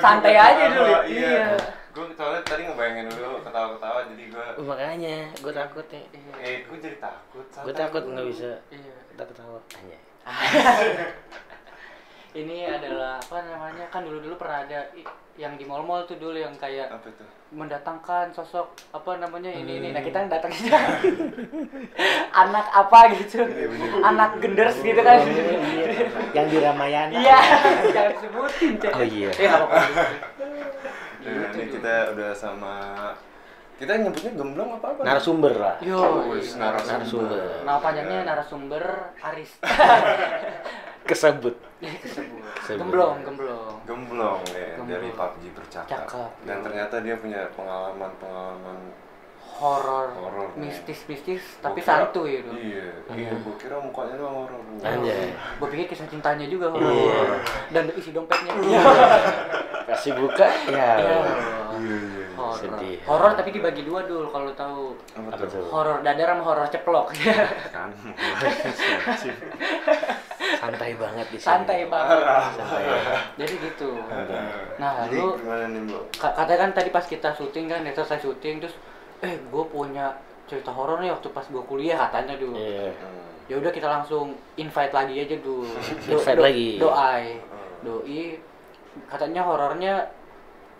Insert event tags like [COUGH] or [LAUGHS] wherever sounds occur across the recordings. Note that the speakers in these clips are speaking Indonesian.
Santai aja dulu. Iya. Iya. Gue soalnya tadi ngebayangin dulu ketawa-ketawa jadi gue makanya gue takut nih eh gue jadi takut. gue takut nggak bisa Iya. kita ketawa aja [LAUGHS] Ini adalah apa namanya? Kan dulu-dulu pernah ada yang di mall-mall tuh dulu yang kayak Apa itu? mendatangkan sosok apa namanya ini ini nah Hmm. kita datang aja [LAUGHS] anak apa gitu anak genders gitu kan yang di Ramayana iya jangan disebutin Cek. Oh, iya. Eh. Nah, [LAUGHS] ini kita udah sama kita nyebutnya gemblong apa apa? narasumber lah yo iya. narasumber. Narasumber. nama panjangnya narasumber Aris [LAUGHS] kesebut gemblong gemblong Gemblong ya Gemblong. dari PUBG bercakap. Cakep. Dan ternyata dia punya pengalaman-pengalaman horor Horor, mistis-mistis tapi kira- santu gitu Iya, iya, gue kira mukanya doang horor. Anjay. gue pikir kisah cintanya juga horor Iya. dan isi dompetnya [LAUGHS] kasih buka ya Iya. Iya, iya. Horor Sedih. horor tapi dibagi dua dulu kalau tahu. Apa tuh? horor dadar sama horor ceplok. Kan. [LAUGHS] santai banget di sini. Santai banget. Santai. Jadi gitu. Nah Jadi lu gimana nih, katanya kan tadi pas kita syuting kan ya selesai syuting terus eh gue punya cerita horor nih waktu pas gue kuliah katanya dulu Iya. Hmm. ya udah kita langsung invite lagi aja dulu [LAUGHS] Invite lagi. doi doi katanya horornya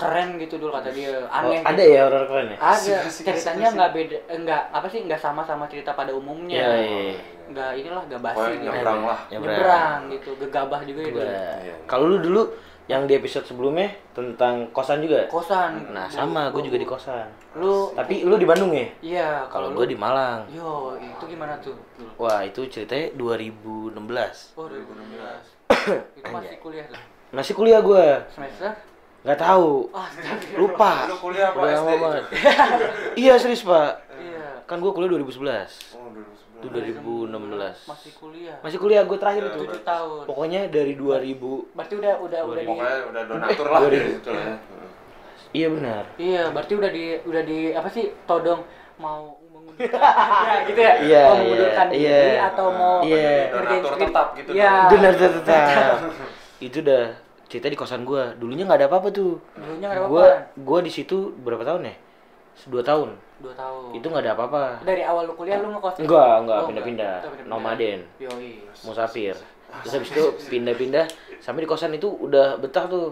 keren gitu dulu kata dia. Oh, aneh ada gitu. ya horor keren ya? Ada. Ceritanya nggak beda enggak apa sih nggak sama sama cerita pada umumnya. Iya, iya. nggak inilah nggak basi Pokoknya gitu. nyebrang lah. nyebrang gitu gegabah juga itu Gua- Iya. kalau lu dulu yang di episode sebelumnya tentang kosan juga? Kosan. Nah sama gue juga di kosan. Lu tapi lu di Bandung ya? Iya kalau gue di Malang. Yo itu gimana tuh? Dulu? wah itu ceritanya 2016 oh 2016 [COUGHS] itu masih kuliah tuh? Masih kuliah gue semester nggak tahu ah astagfirullah. lupa Lu kuliah apa, udah SD? lama banget iya serius pak iya kan gue kuliah 2011 Oh, itu 2011. 2016 masih kuliah masih kuliah gue terakhir itu tujuh tahun pokoknya dari 2000 berarti udah udah udah di Pokoknya udah donatur lah Eh, dari situ lah ya. iya benar iya berarti udah di udah di apa sih todong mau mengundurkan [LAUGHS] ya gitu ya Iya, mau iya, mengundurkan iya. diri atau mau Iya. ngerjain Donatur tetap gitu Iya. dong. benar tetap itu udah cerita di kosan gue dulunya nggak ada apa-apa tuh. Dulunya nggak ada apa-apa. gue di situ berapa tahun ya? Dua tahun. Dua tahun. Itu nggak ada apa-apa. Dari awal lu kuliah lu ngekos? Enggak enggak Oh, pindah-pindah. nomaden. Yoi. Musafir. Terus habis itu pindah-pindah. Sampai di kosan itu udah betah tuh.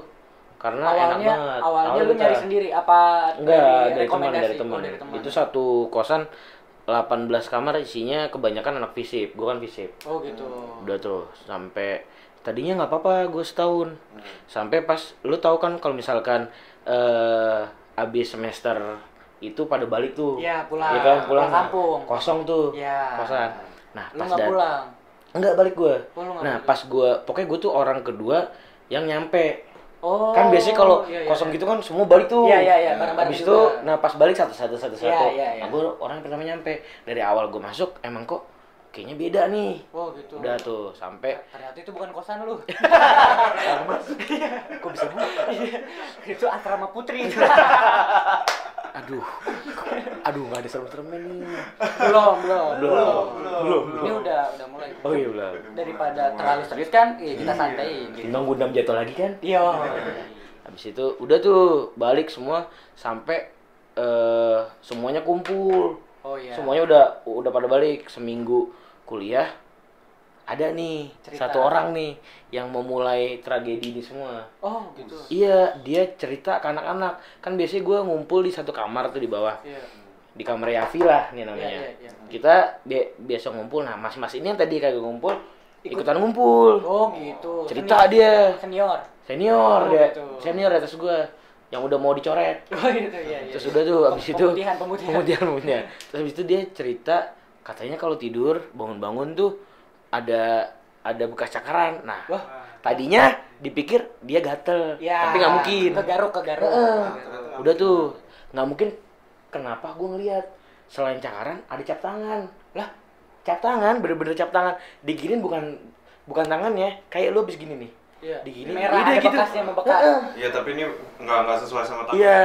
Karena enak awalnya banget. awalnya lu betah. nyari sendiri. Apa enggak dari, teman dari teman Oh, dari teman. itu satu kosan 18 kamar isinya kebanyakan anak visip gue kan visip oh gitu. Udah tuh sampai tadinya nggak apa-apa gue setahun sampai pas lu tahu kan kalau misalkan eh abis semester itu pada balik tuh Iya, pulang. Iya kan pulang Pulang kampung. kosong tuh Iya. kosan nah lu pas nggak dat- pulang Enggak balik gue. Oh, nggak nah, balik. pas gue, pokoknya gue tuh orang kedua yang nyampe. oh kan biasanya kalau iya, iya, kosong iya. gitu kan semua balik tuh. Iya, iya, iya, bareng-bareng Habis juga. itu, nah pas balik satu satu satu Iya, satu. iya, iya. Nah, gue orang yang pertama nyampe. Dari awal gue masuk, emang kok kayaknya beda nih. oh gitu. Udah tuh sampai ternyata itu bukan kosan lu. [LAUGHS] Kok bisa buka? itu asrama putri. [LAUGHS] Aduh, aduh nggak ada serem-seremnya nih. belum belum. Belum, belum, ini udah udah mulai. Oh iya belum. daripada terlalu serius kan iya kita santai gitu Timbang gundam jatuh lagi kan? iya. Habis itu udah tuh balik semua sampai eh semuanya kumpul. oh iya. Semuanya udah udah pada balik seminggu kuliah. Ada nih Cerita. satu orang nih yang memulai tragedi ini semua. oh gitu Iya, dia cerita ke anak-anak. Kan biasanya gue ngumpul di satu kamar tuh di bawah. iya Di kamar Yafi lah nih namanya. Iya, iya, iya. Kita bi- biasa ngumpul. Nah, mas-mas ini yang tadi kagak ngumpul, ikutan ngumpul. oh gitu Cerita dia. senior Senior Oh, dia. gitu. Senior atas gue. Yang udah mau dicoret. oh gitu iya Terus udah tuh abis itu pemutihan pemutihan pemutihan pemutihan. Terus abis itu dia cerita katanya kalau tidur bangun-bangun tuh ada ada bekas cakaran. Nah, wah tadinya dipikir dia gatel, ya tapi nggak mungkin. kegaruk kegaruk Udah tuh nggak mungkin. Kenapa gue ngeliat selain cakaran ada cap tangan? Lah, cap tangan bener-bener cap tangan. Diginin bukan bukan tangannya, kayak lu abis gini nih. Iya. Digini, merah udah ada gitu. bekasnya membekas Heeh. Iya, tapi ini nggak nggak sesuai sama tangan. Iya,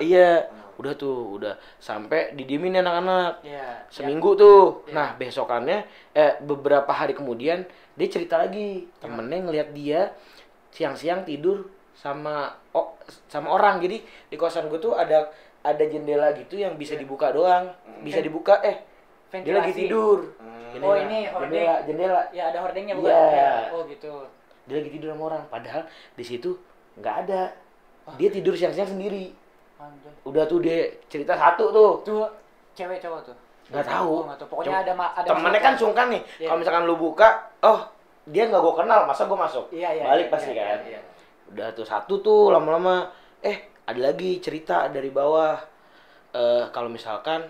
iya. Udah tuh, udah sampai didiemin anak-anak. iya Seminggu tuh. Iya. Nah, besokannya eh beberapa hari kemudian dia cerita lagi. Temennya ngelihat dia siang-siang tidur sama oh, sama orang jadi di kosan gue tuh ada ada jendela gitu yang bisa dibuka doang bisa dibuka eh dia lagi Ventilasi. tidur Hmm. Oh, ini hordeng. jendela jendela Ya ada hordengnya bukan? Iya. Ya. Oh gitu. dia lagi tidur sama orang padahal di situ nggak ada dia tidur siang-siang sendiri Anjay. udah tuh dia cerita satu tuh Tuh cewek cowok tuh. nggak tahu tahu. Pokoknya Cuma- ada ada temennya kan sungkan nih Iya. kalau misalkan lu buka oh dia nggak gue kenal masa gue masuk Iya iya. balik iya, pasti iya, kan Iya. udah tuh satu tuh lama-lama eh ada lagi cerita dari bawah eh kalau misalkan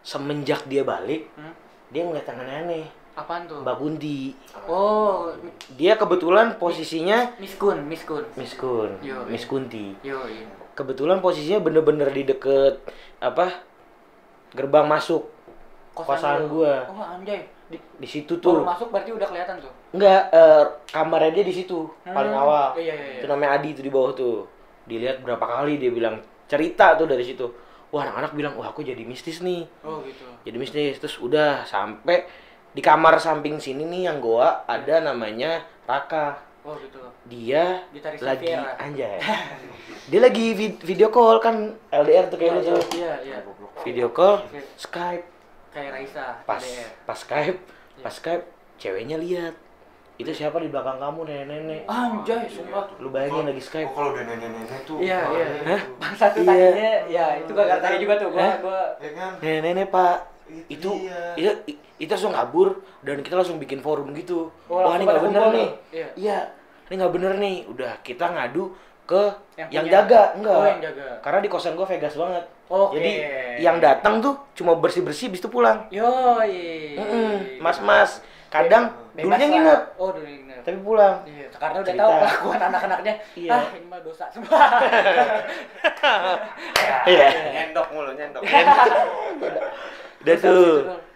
semenjak dia balik Hmm? dia ngeliat yang aneh-aneh Apaan tuh? Mbak Bunti Oh, dia kebetulan posisinya miskun, miskun. Miss Kun Yo, Miss. Kunti Yo, iya. Kebetulan posisinya bener-bener di deket apa gerbang masuk Kosan lu. gua. Oh, anjay. Di, di situ baru tuh masuk berarti udah kelihatan tuh. enggak eh, kamarnya dia di situ paling Hmm. awal Iya, iya, iya. itu namanya Adi itu di bawah tuh dilihat berapa kali dia bilang cerita tuh dari situ wah anak-anak bilang wah aku jadi mistis nih Oh, gitu. jadi mistis terus udah sampai di kamar samping sini nih yang goa ada namanya Raka Oh, gitu. dia Gitaris lagi Viera. anjay [LAUGHS] dia lagi vid- video call kan LDR tuh kayak lu tuh Iya, iya. video call Oke. Skype Kayak Raisa. pas LDR. pas Skype Iya. pas Skype ceweknya lihat itu siapa di belakang kamu nenek-nenek Anjay, sumpah. lu bayangin lagi Skype Oh, kalau udah nenek-nenek tuh. Iya, iya. itu. Hah? Bang satu Iya. tadinya, ya itu gak tadi juga tuh. Gua, gua Ya kan? nenek-nenek pak itu dia. iya itu langsung kabur dan kita langsung bikin forum gitu Oh, wah ini nggak bener nih. Iya. iya ini nggak bener nih udah kita ngadu ke Yang yang, punya. jaga enggak Oh, yang jaga. karena di kosan gua Vegas banget Oke. jadi yang datang tuh cuma bersih bersih bis itu pulang Yoi. Mm-mm. mas-mas kadang Bebas dulunya lah. nginep Oh, dulu nginep. tapi pulang Iya, karena udah Cerita. tahu kelakuan anak-anaknya. Iya. Ah, ini mah dosa semua. [LAUGHS] [LAUGHS] iya Nyendok mulu, nyendok. [LAUGHS] udah tuh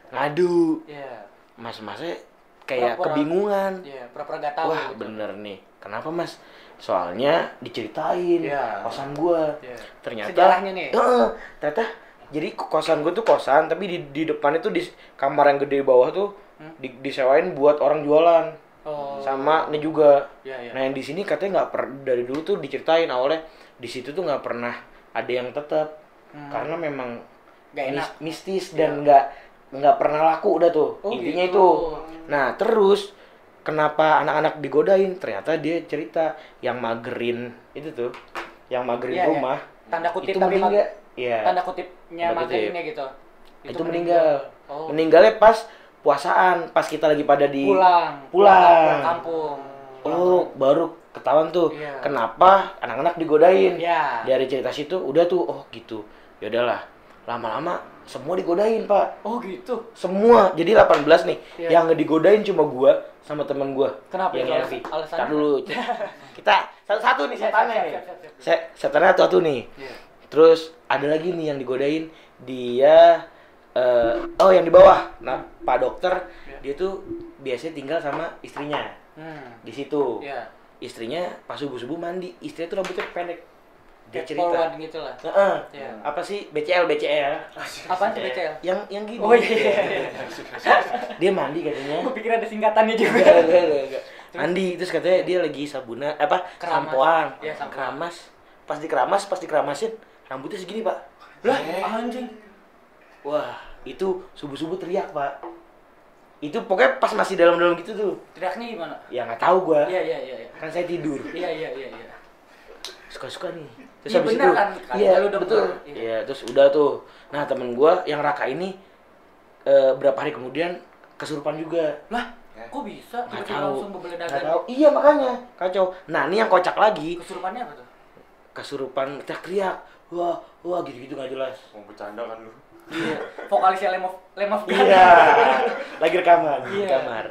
ngadu Iya. mas-masnya kayak Pura-pura. kebingungan Iya, pura-pura gak tahu. Wah gitu. bener nih. Kenapa mas? Soalnya diceritain Iya. kosan gua. Iya. Ternyata. Sejarahnya nih. Heeh, ternyata jadi kosan gua tuh kosan, tapi di di depan itu di kamar yang gede bawah tuh Hmm? di, disewain buat orang jualan. Oh. Sama ini juga. Iya, iya. Nah yang di sini katanya nggak per dari dulu tuh diceritain awalnya di situ tuh nggak pernah ada yang tetap Hmm. karena memang Gak enak. mis- mistis dan nggak nggak pernah laku udah tuh Oh, intinya gitu. itu nah terus kenapa anak-anak digodain ternyata dia cerita yang magerin itu tuh yang magerin Iya, iya. rumah Tanda kutip itu tapi meninggal iya Tanda kutipnya Tanda kutip. materinnya gitu. itu, meninggal Oh. meninggalnya pas puasaan pas kita lagi pada di Pulang. Pulang. Pulang kampung. Pulang oh baru ketahuan tuh Iya. kenapa anak-anak digodain Iya. dari cerita situ udah tuh oh gitu ya udahlah lama-lama semua digodain pak Oh gitu. semua jadi 18 nih Iya. yang nggak digodain cuma gua sama temen gua Kenapa yang Elvi? Tar dulu [LAUGHS] kita satu-satu nih setannya nih. Se- setannya satu-satu nih Iya. terus ada lagi nih yang digodain dia eh, oh yang di bawah nah pak dokter Iya. dia tuh biasanya tinggal sama istrinya Hmm. di situ Iya. istrinya pas subuh subuh mandi istrinya tuh rambutnya pendek dia cerita polwan gitu lah. Heeh. Iya. apa sih BCL BCL Apaan tuh BCL? yang yang gini Oh iya. iya, iya. [LAUGHS] dia mandi katanya Gue pikir ada singkatannya juga. Enggak, enggak, enggak, mandi terus katanya dia lagi sabunan apa Keramas. sampoan Iya, sampoan. keramas pas dikeramas pas dikeramasin rambutnya segini pak Lah, anjing. wah itu subuh subuh teriak pak itu pokoknya pas masih dalam dalam gitu tuh Teriaknya gimana? ya nggak tahu gua Iya, iya, iya, iya. kan saya tidur Iya, iya, iya, iya. suka suka nih terus Iya, habis benar itu kan? Iya lu udah betul. Iya. iya terus udah tuh nah temen gua yang raka ini eh, berapa hari kemudian kesurupan juga Lah, kok bisa nggak tahu langsung nggak tahu iya makanya kacau nah ini yang kocak lagi Kesurupannya apa tuh? kesurupan teriak-teriak wah wah gitu-gitu nggak jelas Mau bercanda kan lu. Iya. Vokalisnya Lemov Lemov iya lagi rekaman di Iya. kamar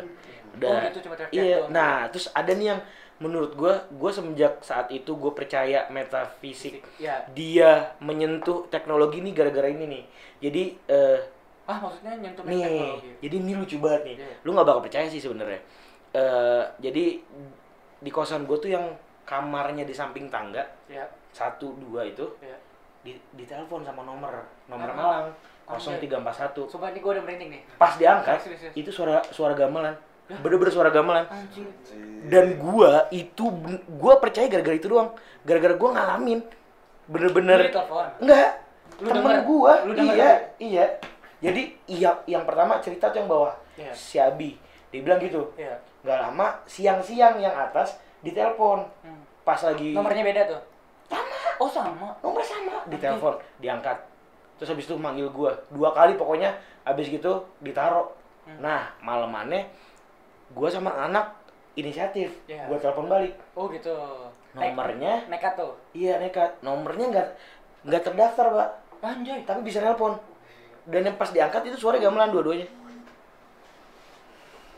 Oh, udah gitu cuma teriak-teriak iya doang. nah terus ada nih yang menurut gua gua semenjak saat itu gue percaya metafisik Iya. dia menyentuh teknologi ini gara-gara ini nih jadi eh, Ah, maksudnya nyentuh nih teknologi. jadi ini lucu banget nih Iya. lu nggak bakal percaya sih sebenarnya Eh, jadi di kosan gue tuh yang kamarnya di samping tangga Iya. satu dua itu Iya. di ditelepon sama nomor nomor Ah, Malang 0341 Sumpah ini gue udah merinding nih. pas diangkat Serius, serius. itu suara suara gamelan bener-bener suara gamelan Anjing. dan gua itu gua percaya gara-gara itu doang gara-gara gua ngalamin bener-bener enggak Lu temen denger? gua Lu denger iya juga? iya jadi iya yang pertama cerita tuh yang bawah Iya. si Abi dia bilang gitu Iya. nggak lama siang-siang yang atas ditelepon Hmm. pas lagi Nomornya beda tuh? Sama. Oh sama. nomor sama ditelepon diangkat terus habis itu manggil gua dua kali pokoknya habis gitu ditaro Hmm. nah malamannya gua sama anak inisiatif Iya. gua telepon balik Oh gitu. Nomornya nekat tuh. iya nekat nomornya nggak nggak terdaftar pak Anjay. tapi bisa nelpon dan yang pas diangkat itu suara gamelan dua-duanya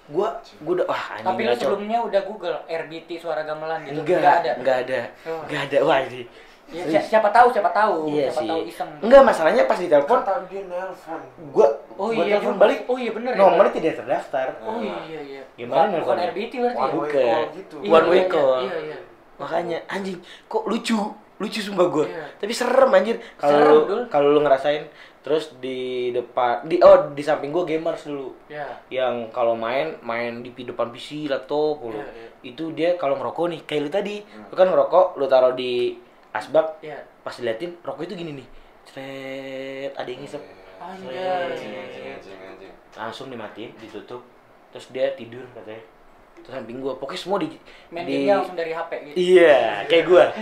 gua gua udah wah anjing Tapi lu sebelumnya udah Google RBT suara gamelan gitu. enggak Nggak ada. enggak ada Oh. enggak ada wah ini Ya, si- siapa tahu, siapa tahu, iya siapa sih tahu iseng. enggak masalahnya pas ditelepon Kan tadi dia nelpon. gua Oh gua iya, telepon balik Oh iya bener ya. nomornya tidak terdaftar Oh iya iya. Gimana Bukan- Bukan? RBT berarti ya? One way Bukan. call gitu. Iya, One way iya, call. Iya iya. makanya anjing kok lucu lucu sumpah gue Iya. tapi serem anjir kalau Serem, lu Dul. kalau lu ngerasain terus di depan di oh di samping gue gamers dulu Iya. yang kalau main main di depan PC laptop. Iya, iya. itu dia kalau ngerokok nih kayak lu tadi lu kan ngerokok lu taruh di asbak Iya. pas diliatin rokok itu gini nih. Cret, ada yang ngisep. Anjay. langsung dimatiin ditutup. Terus dia tidur katanya. Terus samping gua pokoknya semua di Main di langsung dari HP gitu. iya kayak gua. [LAUGHS]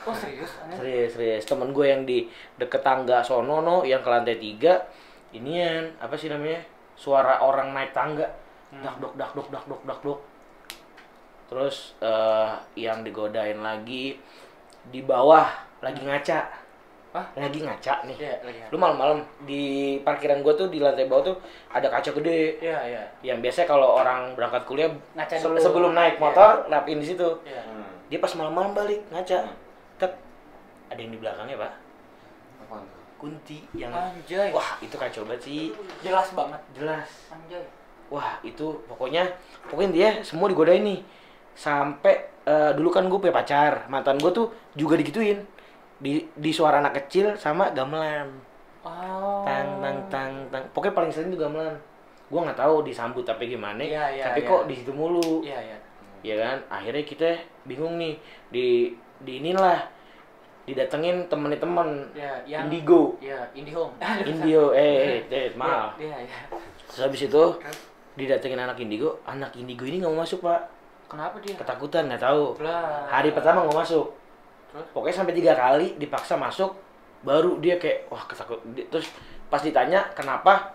Oh serius? Aneh. serius serius. Temen gue yang di deket tangga sono no yang ke lantai tiga inian apa sih namanya? Suara orang naik tangga. Dak dok dak dok dak dok dak dok terus eh, yang digodain lagi di bawah lagi ngaca Hah? lagi ngaca nih Iya lagi. lu malam-malam di parkiran gue tuh di lantai bawah tuh ada kaca gede Iya iya. yang biasa kalau orang berangkat kuliah Ngaca se- dulu. sebelum naik Iya. motor lapin di situ Iya. Hmm. dia pas malam-malam balik ngaca tek ada yang di belakangnya pak kunti yang Anjay. wah itu kacau banget sih Jelas banget. jelas Anjay. wah itu pokoknya pokoknya dia semua digodain nih sampai eh, dulu kan gue punya pacar mantan gue tuh juga digituin di di suara anak kecil sama gamelan Oh. tang tang tang tang pokoknya paling sering tuh gamelan gue nggak tahu disambut tapi gimana Iya, iya, tapi iya. kok di situ mulu Iya iya. ya kan akhirnya kita bingung nih di di inilah didatengin temennya temen Iya yang. Indigo Iya Indihome. [LAUGHS] Indio eh eh, eh maaf Iya iya. terus habis itu didatengin anak Indigo anak Indigo ini nggak mau masuk pak Kenapa dia? ketakutan nggak tahu Lah. hari pertama nggak masuk Terus? pokoknya sampai tiga kali dipaksa masuk baru dia kayak wah ketakut terus pas ditanya kenapa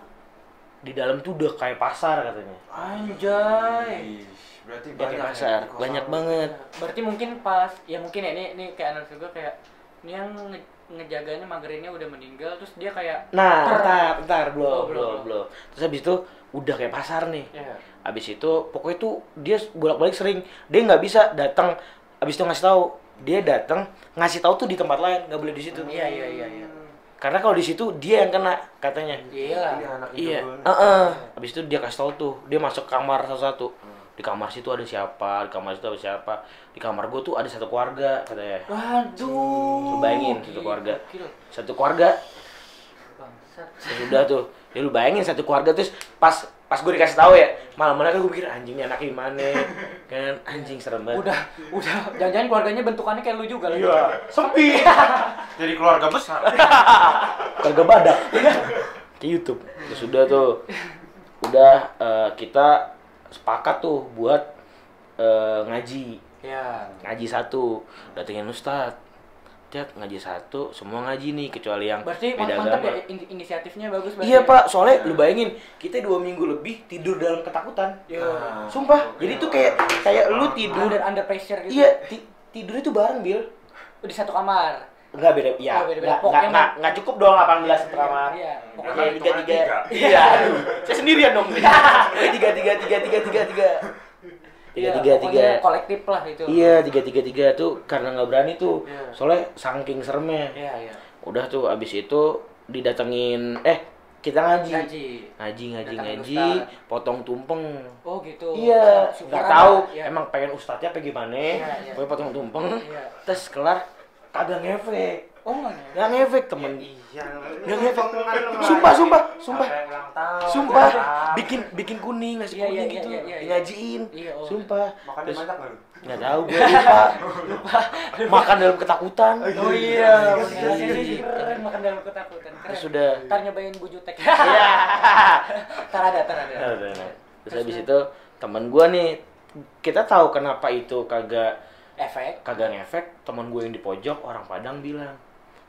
di dalam tuh udah kayak pasar katanya Anjay. Ih, Berarti Udah banyak kayak ya pasar kosan banyak banget Berarti mungkin pas ya mungkin ya ini ini kayak analisa gue kayak ini yang nge- ngejaganya magerinnya udah meninggal terus dia kayak nah bentar bentar belum Oh, belum, belum belum. terus habis itu udah kayak pasar nih. Ya habis itu pokoknya tuh dia bolak balik sering. Dia nggak bisa datang. Habis itu ngasih tahu dia datang ngasih tahu tuh di tempat lain nggak boleh di situ. Iya iya iya iya. karena kalau di situ dia yang kena katanya. Iya anak iya. Heeh. habis itu dia kasih tahu tuh dia masuk kamar satu-satu di kamar situ ada siapa di kamar situ ada siapa. Di kamar gue tuh ada satu keluarga katanya Waduh. Lu bayangin satu keluarga. Satu keluarga? Bangsat. sudah tuh. Ya lu bayangin satu keluarga terus pas pas gue dikasih tahu ya malam kan gue pikir anjing ini anak gimana kan anjing serem banget. Udah, udah. Jangan-jangan keluarganya bentukannya kayak lu juga iya. Sempit [LAUGHS] Jadi keluarga besar. keluarga badak. Ke YouTube. Ya sudah tuh. Udah eh, kita sepakat tuh buat eh, ngaji Ya. ngaji satu datengin ustad Cek, ngaji satu semua ngaji nih kecuali yang Berarti beda mantap agama ya in- inisiatifnya bagus berarti. iya ya? pak soalnya lu bayangin kita dua minggu lebih tidur dalam ketakutan Iya. Nah, sumpah jadi tuh kayak kayak lu tidur Under under pressure gitu. iya ti- tidur itu bareng bil Di satu kamar. Enggak beda, ya. Oh. Enggak, Pokoknya enggak, enggak, enggak cukup dong 18 satu kamar. Iya. Pokoknya Pokoknya tiga tiga. tiga. Iya, aduh. Saya sendirian dong. [LAUGHS] tiga tiga tiga tiga tiga tiga. Tiga Iya, tiga tiga. pokoknya kolektif lah itu. Iya tiga tiga tiga tuh karena nggak berani tuh. Iya. Soalnya saking seremnya. Iya, iya. Udah tuh abis itu didatengin eh kita ngaji. Ngaji. Ngaji ngaji ngaji, potong tumpeng. Oh gitu. Iya, nggak tahu. Iya. emang pengen ustadznya apa gimana. Iya, iya. Pokoknya potong tumpeng. Iya. Terus kelar kagak ngefek. Oh nggak ngefek temen Iya. nggak ngefek sumpah sumpah sumpah sumpah bikin bikin kuning nasi Iya, iya, kuning iya, gitu iya, iya. ngajiin Iya, oh. sumpah Makan Terus- banyak nggak lu? nggak tahu gue lupa makan dalam ketakutan Oh iya, Iya. keren makan dalam ketakutan. Keren. terus sudah Ntar nyobain bujutek. Iya. [LAUGHS] Ntar ada, ntar ada. Terus habis itu teman gua nih kita tahu kenapa itu kagak Efek. kagak ngefek teman gue yang di pojok orang Padang bilang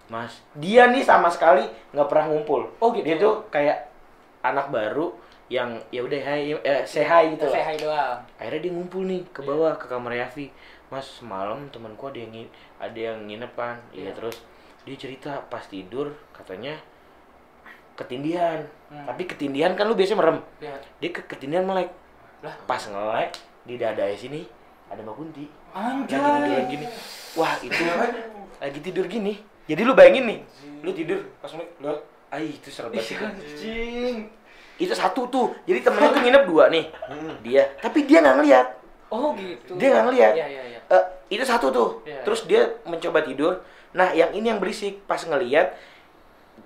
Mas dia nih sama sekali nggak pernah ngumpul Oh, gitu. dia tuh kayak anak baru yang ya udah hai eh, say hi gitu Saya lah hai doang. akhirnya dia ngumpul nih ke bawah ke kamar Yafi Mas semalam temanku ada yang ada yang nginep kan iya Iya. terus dia cerita pas tidur katanya ketindihan Hmm. tapi ketindihan kan lu biasanya merem Ya. dia ke ketindihan melek Lah. pas ngelek di dada sini ada mbak Kunti lagi Anjay. tidur gini wah itu lagi tidur gini jadi lu bayangin nih lu tidur pas lu ah itu serem banget itu. Anjing. itu satu tuh jadi temennya tuh nginep dua nih Hmm. dia tapi dia nggak ngeliat Oh gitu. dia nggak ngeliat Iya, iya, iya. Eh, itu satu tuh Iya, terus dia mencoba tidur nah yang ini yang berisik pas ngeliat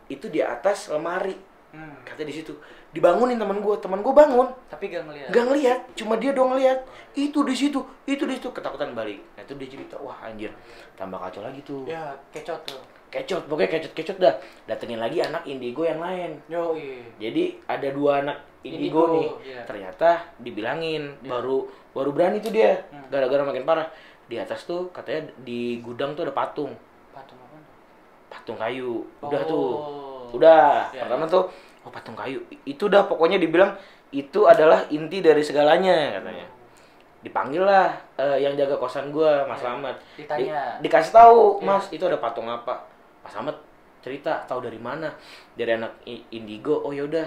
itu di atas lemari Hmm. kata di situ dibangunin teman gue teman gue bangun. Tapi gak ngeliat. nggak ngeliat. Cuma dia doang ngeliat. Itu di situ. Itu di situ. Ketakutan balik. Nah itu dia cerita wah anjir. Tambah kacau lagi tuh. Ya, kecot tuh. kecot. Pokoknya kecot kecot dah. Datengin lagi anak indigo yang lain. Yo, iya. jadi ada dua anak indigo, Indigo, nih. iya. ternyata dibilangin. Iya. baru baru berani tuh dia. Hmm. gara-gara makin parah. Di atas tuh katanya di gudang tuh ada patung. Patung apa? patung kayu. Udah Oh. tuh. Udah. Iya, pertama iya. tuh oh patung kayu itu dah pokoknya dibilang itu adalah inti dari segalanya katanya dipanggil lah eh, yang jaga kosan gua Mas. Slamet Ditanya. dikasih tahu Iya. Mas itu ada patung apa Mas Slamet cerita tahu dari mana dari anak indigo oh yaudah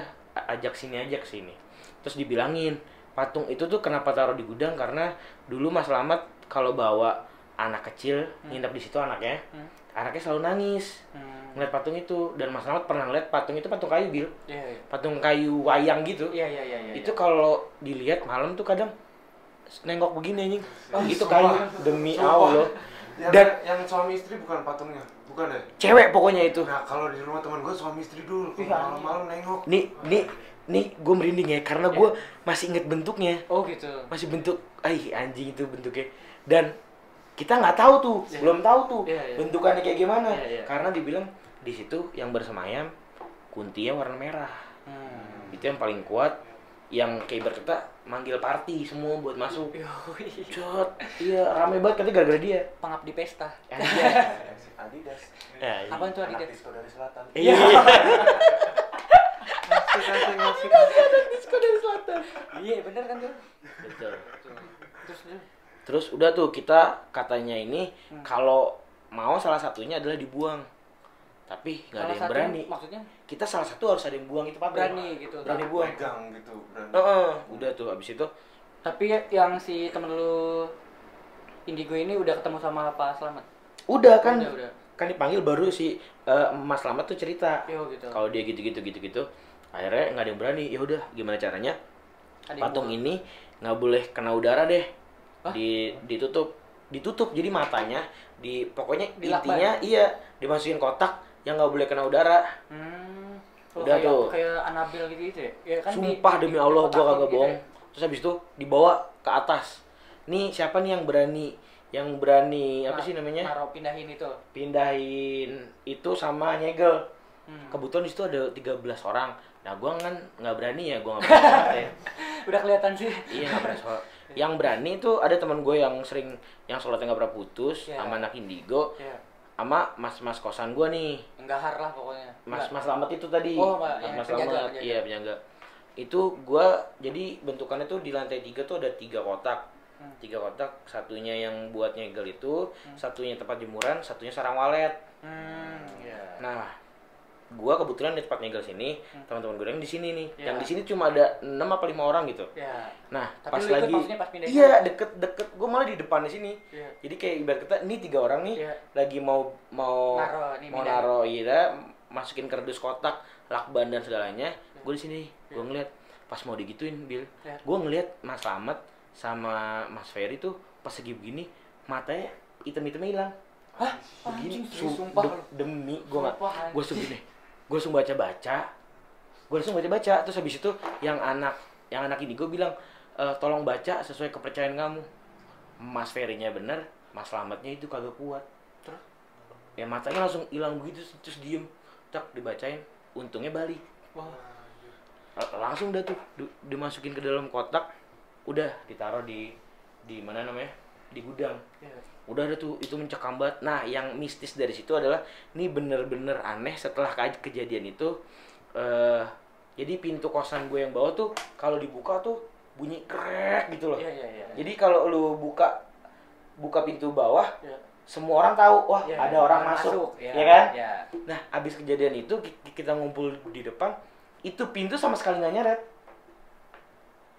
ajak sini ajak sini terus dibilangin patung itu tuh kenapa taruh di gudang karena dulu Mas Slamet kalau bawa anak kecil nginep di situ anaknya Hmm. anaknya selalu nangis Hmm. Ngeliat patung itu dan Mas Slamet pernah ngeliat patung itu patung kayu bil Iya, iya. patung kayu wayang gitu Iya, iya, iya, iya. itu kalau dilihat malam tuh kadang nengok begini anjing Oh, itu kayu demi. Allah Yang, Dan yang suami istri bukan patungnya, bukan ya? cewek pokoknya itu Nah kalau di rumah teman gue suami istri dulu, kalau malam-malam nengok. nih nih nih gue merinding ya karena gue masih inget bentuknya Oh gitu. masih bentuk ay anjing itu bentuknya dan kita nggak tahu tuh Iya. belum tahu tuh Iya, iya. bentukannya kayak gimana Iya, iya. karena dibilang di situ yang bersemayam kuntinya warna merah Hmm. itu yang paling kuat yang kayak berkata manggil party semua buat masuk iya. Cot, iya rame banget katanya gara-gara dia Pengabdi pesta. Anjay. [LAUGHS] Adidas. Ya, iya. Apaan tuh Anak Adidas? disco dari selatan. Iya. Asik, asik, asik, asik. Disco dari selatan. Iya, bener kan tuh? Betul. Terus. Terus udah tuh kita katanya ini Hmm. kalau mau salah satunya adalah dibuang. Tapi nggak ada yang satu berani. Maksudnya Kita salah satu harus ada yang buang itu patung. berani gitu. Berani buang. Pegang gitu, berani. Heeh, udah tuh abis itu Tapi yang si temen lu Indigo ini udah ketemu sama Pak Slamet. udah kan Udah, udah. kan dipanggil baru si eh, Mas Slamet tuh cerita Yo gitu. kalau dia gitu-gitu gitu-gitu akhirnya nggak ada yang berani ya udah gimana caranya Ada patung buang. ini nggak boleh kena udara deh Hah? di ditutup ditutup jadi matanya di pokoknya Dilakban. intinya iya dimasukin kotak yang nggak boleh kena udara Hmm. Oh, Udah kayak, tuh. kayak Anabel gitu, gitu ya? Ya kan sumpah di- demi di Allah gua kagak gitu bohong ya. terus habis itu dibawa ke atas nih siapa nih yang berani yang berani apa Nah, sih namanya Naruh pindahin itu. pindahin itu sama nyegel Hmm. kebetulan di situ ada 13 orang nah gua kan nggak berani ya gua nggak berani ya. [LAUGHS] Udah kelihatan sih. iya nggak berani sholat [LAUGHS] yang berani itu ada teman gue yang sering yang sholatnya nggak pernah putus Iya. sama anak indigo Ya. Sama mas mas kosan gue nih. Enggak lah pokoknya. mas mas selamat itu tadi. Oh, mas yang mas penjaga, penjaga. iya penjaga. Itu gua jadi bentukannya tuh di lantai tiga tuh ada tiga kotak. Hmm. tiga kotak satunya yang buat nyegel itu satunya tempat jemuran satunya sarang walet. Hmm, ya. nah gua kebetulan di tempat nyegel sini teman-teman gue yang di sini nih. Ya. yang di sini cuma ada enam apa lima orang gitu. Ya. nah Tapi pas lagi pas iya deket deket. Gue malah di depan di sini. Iya. jadi kayak ibarat kata ini tiga orang nih Iya. lagi mau mau Naro, nih, mau naro iya. Masukin kardus kotak lakban dan segalanya. Gue di sini gue ngeliat. Pas mau digituin bil. Iya. gue ngeliat mas Slamet sama mas Ferry tuh pas segi begini matanya hitam hitamnya hilang. Hah? begini Anjing, su- sumpah de- demi gue Sumpah, gue anjing. Gue langsung baca baca gue langsung baca baca terus habis itu yang anak yang anak ini gue bilang "E, tolong baca sesuai kepercayaan kamu. Mas Ferry-nya bener mas Slametnya itu kagak kuat. Terus? ya matanya langsung hilang begitu terus diem. Tak dibacain. Untungnya balik. Wah. Langsung dah tuh di- dimasukin ke dalam kotak. Udah ditaruh di di mana namanya di gudang Ya. udah ada tuh itu mencekam banget nah yang mistis dari situ adalah ini bener-bener aneh setelah ke- kejadian itu eh jadi pintu kosan gue yang bawah tuh kalau dibuka tuh bunyi krek gitu loh Iya, iya, iya. jadi kalau lu buka buka pintu bawah Ya. semua orang tahu wah Ya, ada orang masuk, ya, ya kan Ya. nah abis kejadian itu ki- kita ngumpul di depan itu pintu sama sekali nggak nyeret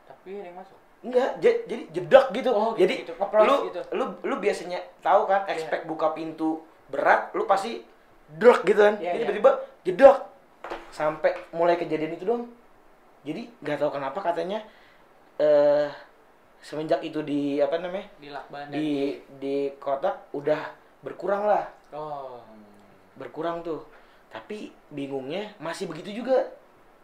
Tapi ada yang masuk. Enggak, jadi jedak gitu. Oh, gitu, jadi gitu. Ngeplos lu, gitu. lu lu biasanya tahu kan Iya. expect buka pintu berat, lu pasti drak gitu kan. Iya, Ini iya. tiba-tiba jedak. Sampai mulai kejadian itu dong. Jadi nggak tahu kenapa katanya eh semenjak itu di apa namanya? Di lakban dan di di kotak udah berkurang lah. Oh. Berkurang tuh. Tapi bingungnya masih begitu juga.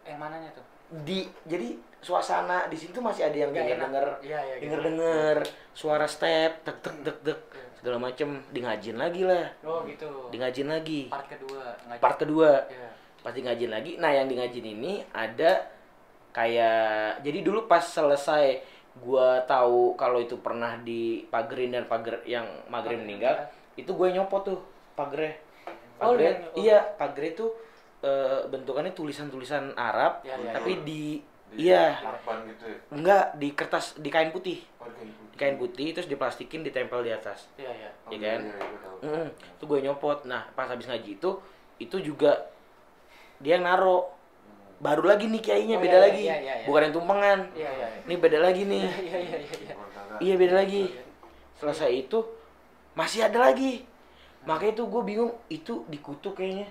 Yang mananya tuh? Di jadi suasana di situ masih ada yang denger-denger Iya, iya. gitu. denger denger suara step tek tek tek tek segala macem di ngajin lagi lah Oh, gitu. di ngajin lagi Part kedua. Ngaji. part kedua Iya. pas di ngajin lagi nah yang di ngajin ini ada kayak jadi dulu pas selesai gua tahu kalau itu pernah di pagerin dan pager yang maghrib meninggal ya. itu gue nyopot tuh pagernya Oh, yang- oh. iya pagernya tuh eh, bentukannya tulisan-tulisan Arab Ya, ya, tapi ya. Di iya gitu ya enggak di kertas di kain putih Oh, di kain putih. di kain putih terus diplastikin ditempel di atas Iya, iya. Oh, ya iya, kan? iya, iya, tahu. Mm, itu gue nyopot nah pas habis ngaji itu itu juga dia yang naro baru lagi nih kiainya Oh, beda iya, lagi iya, iya, iya. bukan yang tumpengan Iya, iya, iya. ini beda lagi nih [LAUGHS] Iya, iya, iya, iya. Iya beda lagi selesai itu masih ada lagi makanya itu gue bingung itu dikutuk kayaknya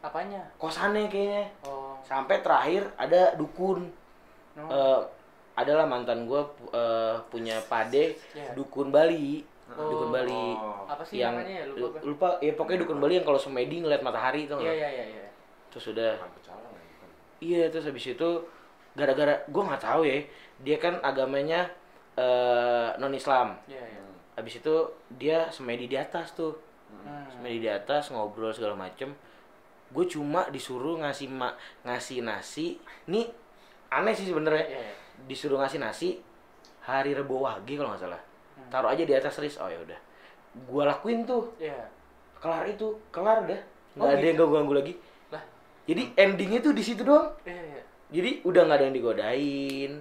Apanya? kosannya kayaknya Oh. sampai terakhir ada dukun No. Eh, adalah mantan gue punya pade Iya. dukun Bali Oh. dukun Bali Oh. Apa sih yang namanya ya? Lupa lupa ya pokoknya dukun Bali yang kalau semedi ngeliat matahari itu Iya, iya, iya, iya. terus udah Bukan pecalang ya, bukan. iya terus habis itu gara-gara gue nggak tahu ya dia kan agamanya non Islam Iya, iya. habis itu dia semedi di atas tuh Hmm. semedi di atas ngobrol segala macem gue cuma disuruh ngasih ma ngasih nasi nih aneh sih sebenarnya. Iya, iya. disuruh ngasih nasi hari rebo wage kalau nggak salah. Hmm. taruh aja di atas ris oh ya udah. Gue lakuin tuh. Iya. kelar itu kelar udah nggak Oh, ada yang gitu? ganggu ganggu lagi. Lah, jadi endingnya tuh di situ doang. Iya, iya. jadi udah nggak ada yang digodain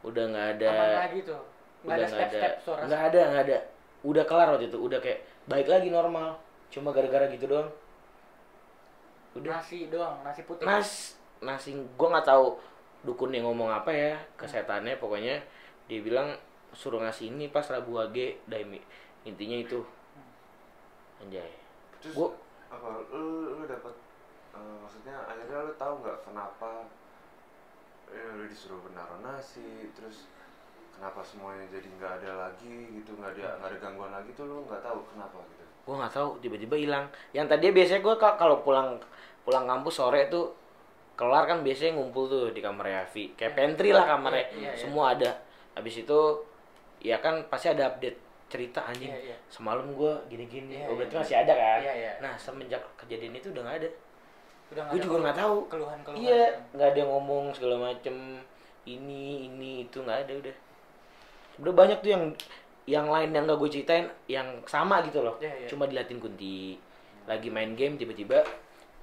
udah nggak ada Aman lagi tuh. Nggak ada step-step nggak ada nggak ada. Udah kelar waktu itu. Udah kayak baik lagi normal. Cuma gara-gara gitu doang. Udah. Nasi doang, nasi putih. nas nasi gua nggak tahu dukun yang ngomong apa ya ke setannya pokoknya dia bilang suruh ngasih ini pas rabu wage daimi intinya itu. Anjay. Terus Gua- apa lu lu dapat eh, maksudnya akhirnya lu tahu nggak kenapa eh, lu disuruh menaruh nasi terus kenapa semuanya jadi nggak ada lagi gitu nggak ada nggak ada gangguan lagi tuh lu nggak tahu kenapa gitu? Gua nggak tahu tiba-tiba hilang. Yang tadi biasanya gua ka- kalau pulang pulang kampus sore tuh kelar kan biasanya ngumpul tuh di kamar Yafi. Kayak pantry lah kamarnya. Iya, iya, iya. semua ada. Habis itu ya kan pasti ada update cerita anjing. Iya, iya. semalam gua gini-gini. Oh berarti masih ada kan? nah semenjak kejadian itu udah nggak ada. Udah gue juga nggak tahu. keluhan-keluhan. iya nggak ada yang ngomong segala macem. Ini ini itu nggak ada udah. Udah banyak tuh yang yang lain yang gak gue ceritain yang sama gitu loh. Iya, iya. cuma dilatin kunti. Lagi main game tiba-tiba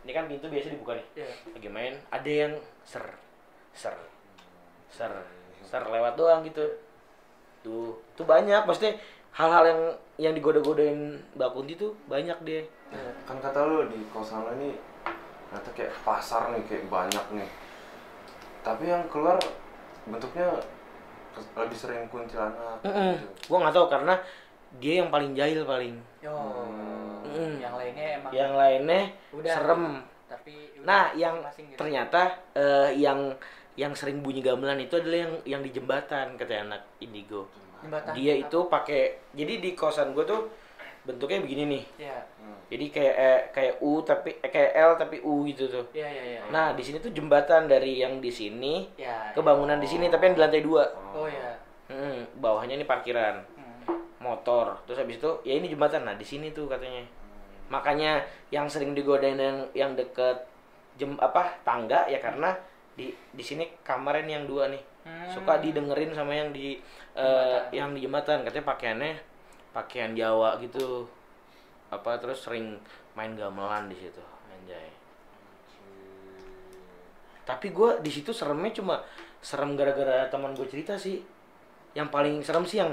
ini kan pintu biasa dibuka nih Iya. lagi main ada yang ser ser ser ser lewat doang gitu tuh tuh banyak pasti hal-hal yang yang digoda-godain Mbak Kunti tuh banyak dia Iya. kan kata lu di kosan lu ini ternyata kayak pasar nih kayak banyak nih tapi yang keluar bentuknya lebih sering kuntilanak Mm-mm. gitu. gue nggak tahu karena dia yang paling jahil paling Oh. Mm. Yang lainnya emang yang lainnya Udah. serem tapi udah nah yang gitu. ternyata eh, yang yang sering bunyi gamelan itu adalah yang yang di jembatan kata anak indigo Jembatan dia apa? itu pakai jadi di kosan gue tuh bentuknya begini nih Iya. Hmm. jadi kayak eh, kayak U tapi eh, kayak L tapi U gitu tuh Iya, iya, iya. nah di sini tuh jembatan dari yang di sini Ya. ke bangunan di sini tapi yang di lantai dua Oh ya. Hmm, bawahnya ini parkiran Hmm. motor terus habis itu ya ini jembatan nah di sini tuh katanya makanya yang sering digodain yang yang deket jem apa tangga ya karena di di sini kamarnya nih yang dua nih. Hmm. suka didengerin sama yang di Jembatan. yang di jembatan. Katanya pakaiannya pakaian Jawa gitu. Apa terus sering main gamelan di situ. Anjay. Tapi gue di situ seremnya cuma serem gara-gara teman gue cerita sih. Yang paling serem sih yang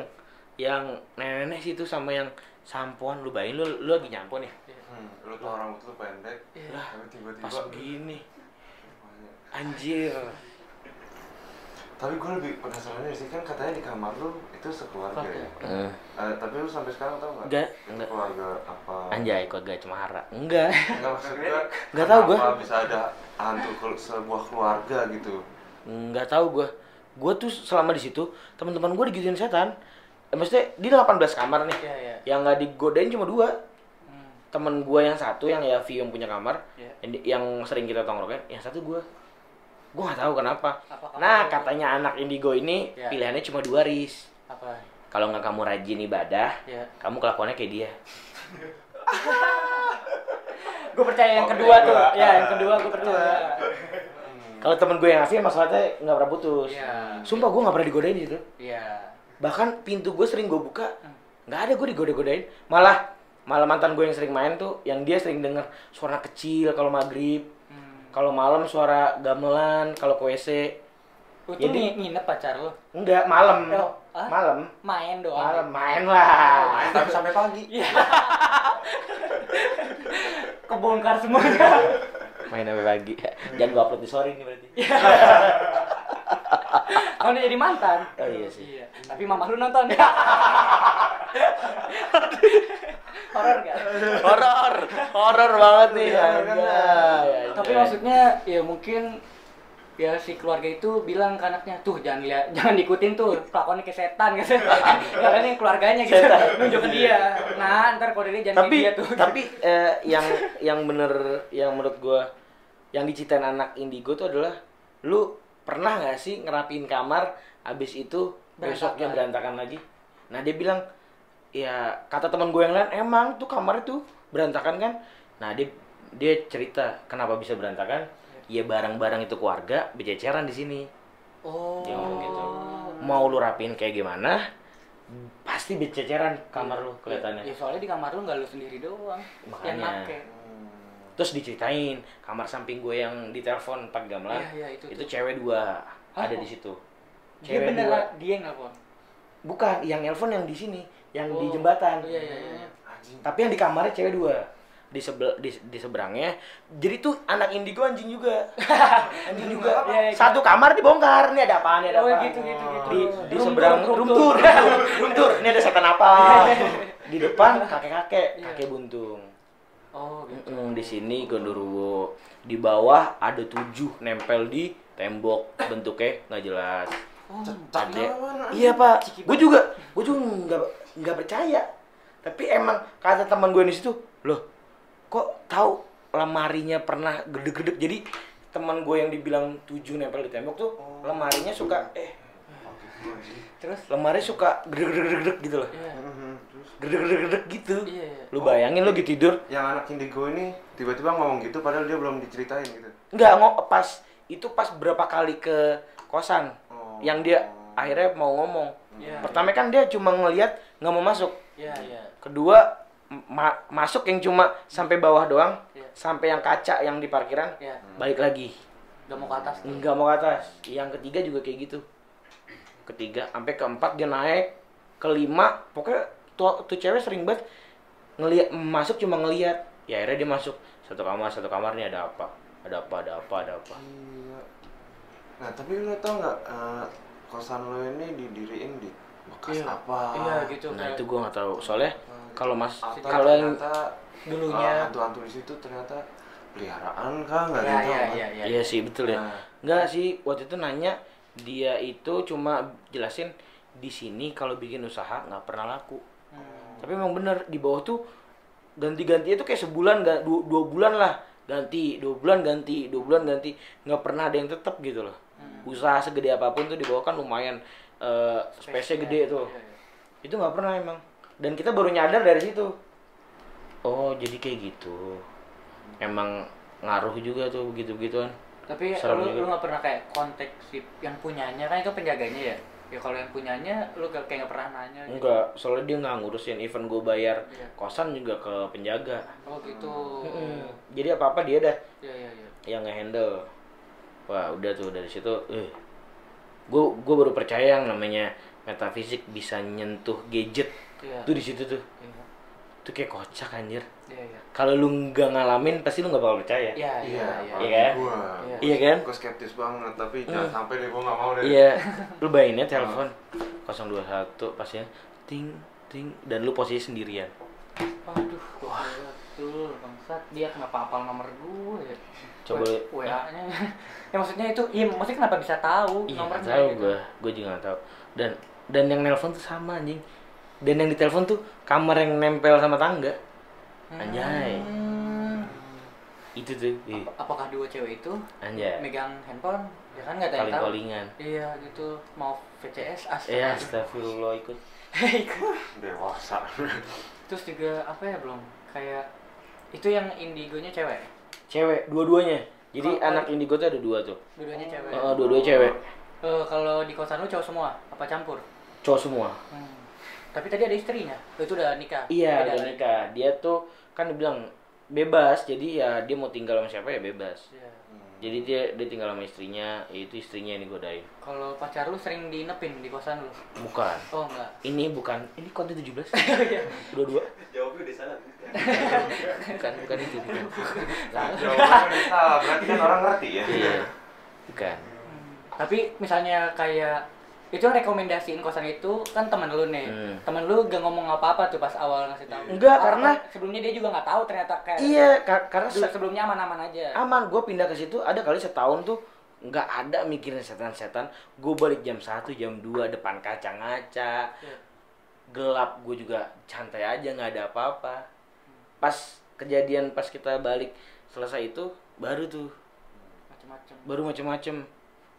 yang nenek-nenek sih itu sama yang sampoan lu bayangin lu lu lagi nyampo nih Hmm, lu tuh orang tuh pendek, Iya. tapi tiba-tiba pas begini anjir Tapi gue lebih penasaran sih kan katanya di kamar lu itu sekeluarga ya. Eh, Eh, tapi lu sampai sekarang tau nggak? Nggak, Itu nggak. keluarga apa? anjay kok gak cemara enggak Enggak maksud gue. Nggak tahu gua. kenapa bisa ada hantu sebuah keluarga gitu. nggak tahu gue gue tuh selama di situ teman-teman gue digituin setan eh, maksudnya di 18 kamar nih Iya, iya. yang nggak digodain cuma dua Hmm. temen gue yang satu yang ya Vi yang punya kamar Iya. yang, di- yang sering kita tongkrongan yang satu gue gue nggak tahu kenapa Apa nah katanya anak indigo ini Iya. pilihannya cuma dua ris Apa? kalau nggak kamu rajin ibadah Ya. kamu kelakuannya kayak dia [LAUGHS] Gue percaya yang kedua tuh. Ya, yang kedua gue percaya. kalau temen gue yang asli masalahnya nggak pernah putus Iya. sumpah gue nggak pernah digodain gitu Iya. Bahkan pintu gue sering gue buka Hmm. nggak ada gue digoda-godain malah malah mantan gue yang sering main tuh yang dia sering denger suara kecil kalau maghrib Hmm. kalau malam suara gamelan kalau ke WC Lu tuh Jadi- ngi- nginep pacar lu? enggak malam Oh, ah? malam Main doang. malam main lah Main tapi sampai pagi. [LAUGHS] Iya. Kebongkar semuanya. main sampai pagi jangan gue upload di story nih berarti [LAUGHS] Kan dia jadi mantan. oh iya sih Iya. Tapi mama lu nonton. Horor gak? horor horor banget nih Iya, anjay, kan. anjay. Tapi maksudnya ya mungkin ya si keluarga itu bilang ke anaknya tuh jangan lihat [LAUGHS] jangan ikutin tuh kelakuannya kayak setan gitu [LAUGHS] karena ini keluarganya gitu nunjuk ke dia nah ntar kalau dia jangan tapi dia tuh tapi [LAUGHS] eh, yang yang bener yang menurut gua yang diceritain anak indigo tuh adalah lu pernah nggak sih ngerapin kamar abis itu besoknya berantakan lagi? Nah dia bilang ya kata teman gue yang lain emang tuh kamar itu berantakan kan? Nah dia dia cerita kenapa bisa berantakan? Ya barang-barang itu keluarga berceceran di sini. Oh. dia ngomong gitu. Mau lu rapin kayak gimana pasti berceceran kamar lu kelihatannya. Ya soalnya di kamar lu nggak lu sendiri doang yang Makanya. make. Hmm. Terus diceritain kamar samping gue yang ditelepon pakai gamelan Iya, iya, itu itu, tuh. cewek dua Hah? ada di situ. Dia cewek bener dua. dia yang nelfon bukan yang nelpon yang di sini yang di Oh. jembatan. iya iya iya Anjing. tapi yang di kamarnya cewek dua. Di sebel di, di seberangnya. Jadi tuh anak indigo anjing juga. [LAUGHS] Anjing juga. Iya, iya, satu kamar dibongkar. Ini ada apaan ini ada oh apa gitu gitu gitu. Di di Room seberang tour room tour ini ada setan apa? [LAUGHS] Di depan kakek kakek Iya. kakek buntung oh gitu. Mm, di sini gondoruo di bawah ada tujuh nempel di tembok. Bentuknya nggak jelas. Oh, Tapi Ada- iya pak. Gue juga gue juga nggak nggak percaya. Tapi emang kata teman gue di situ loh kok tahu lemarinya pernah gede-gede? Jadi teman gue yang dibilang tujuh nempel di tembok tuh Oh. lemarinya suka eh terus lemari suka gede-gede gitu loh. Iya Mhm. Terus gede-gede gitu. Iya iya. Lu bayangin lu gitu tidur. yang anak indigo ini tiba-tiba ngomong gitu padahal dia belum diceritain gitu. nggak ngo pas itu pas berapa kali ke kosan Oh. yang dia akhirnya mau ngomong. Iya, pertama kan dia cuma ngelihat nggak mau masuk. Iya iya. Kedua ma- masuk yang cuma sampai bawah doang Iya. sampai yang kaca yang di parkiran iya. balik lagi. Udah mau ke atas. Nggak mau ke atas. Yang ketiga juga kayak gitu. Ketiga sampai keempat dia naik. Kelima pokoknya tuh, tuh cewek sering banget ngelihat masuk cuma ngelihat ya akhirnya dia masuk satu kamar satu kamar nih ada apa ada apa ada apa ada apa Iya. Nah, tapi lu tau nggak eh, kosan lo ini didiriin di bekas Iya. apa? iya gitu nah kayak- itu gua nggak tahu soalnya kalau mas kalau yang ternyata Dulunya. eh, hantu-hantu di situ ternyata peliharaan kah nggak ada iya yang tahu iya kan? iya iya Iya sih betul ya. Nah. Enggak sih waktu itu nanya dia itu cuma jelasin di sini kalau bikin usaha nggak pernah laku. Hmm. Tapi emang bener di bawah tuh ganti-ganti itu kayak sebulan nggak dua, dua bulan lah. Ganti dua bulan ganti dua bulan ganti. Nggak pernah ada yang tetap gitu loh. Usaha segede apa pun tuh di bawah kan lumayan eh space-nya gede tuh. Iya, iya. itu nggak pernah emang. Dan kita baru nyadar dari situ. Oh jadi kayak gitu. Emang ngaruh juga tuh begitu begituan Tapi Serem lu juga. lu nggak pernah kayak kontak si yang punyanya kan itu penjaganya ya. Ya kalau yang punyanya lu gak, kayak nggak pernah nanya. gitu. enggak soalnya dia nggak ngurusin event gue bayar Iya. kosan juga ke penjaga Oh gitu. Mm-mm. jadi apa apa dia dah Iya iya iya. yang ngehandle wah udah tuh dari situ eh gue gue baru percaya yang namanya metafisik bisa nyentuh gadget Iya. tuh di situ tuh Iya. Itu kayak kocak anjir Iya iya. kalau lu nggak ngalamin pasti lu nggak bakal percaya Iya iya Iya, iya. Iya kan? Gua, Iya. iya kan gua skeptis banget, tapi jangan sampai deh gua nggak mau deh. iya lu bayangin ya telepon 021 pasnya ting ting dan lu posisi sendirian Waduh, wah betul bangsat dia kenapa hafal nomor gue ya? Coba- WA-nya. ya maksudnya itu, iya maksudnya kenapa bisa tahu iya nomornya? tahu gitu? gue gue juga nggak tahu dan dan yang nelpon tuh sama anjing dan yang ditelepon tuh kamar yang nempel sama tangga anjay Hmm. itu tuh Ap- Apakah dua cewek itu anjay megang handphone? Ya kan nggak tahu. kalingan Iya gitu, mau VCS astaga. eh astagfirullah [LAUGHS] ikut Dewasa. Terus juga apa ya belum kayak itu yang indigonya cewek. cewek dua-duanya jadi Kalau- anak indigo tuh ada dua tuh Dua-duanya cewek. oh, dua-dua cewek Eh, kalau di kosan lu cowok semua apa campur? cowok semua Hmm. Tapi tadi ada istrinya. Oh, itu udah nikah. iya Beda udah nikah dia tuh kan dibilang bebas jadi ya dia mau tinggal sama siapa ya bebas Iya. jadi dia dia tinggal sama istrinya ya itu istrinya yang digodain Kalau pacar lu sering diinepin di kosan lu? bukan Oh enggak. ini bukan ini konten 17 [LAUGHS] Iya. dua dua Jawabnya udah salah. bukan bukan itu bukan Jawabannya udah salah, berarti kan orang ngerti ya. iya bukan Tapi misalnya kayak itu rekomendasiin kosan itu kan teman lu nih. Hmm. Temen lu gak ngomong apa-apa tuh pas awal ngasih tahu. Enggak, Apa- karena- sebelumnya dia juga nggak tahu ternyata kayak iya ka- karena se- sebelumnya aman-aman aja. aman gue pindah ke situ ada kali setahun tuh nggak ada mikirin setan-setan gue balik jam 1 jam 2 depan kaca ngaca Iya. gelap gue juga santai aja nggak ada apa-apa pas kejadian pas kita balik selesai itu baru tuh Macem-macem. baru macem-macem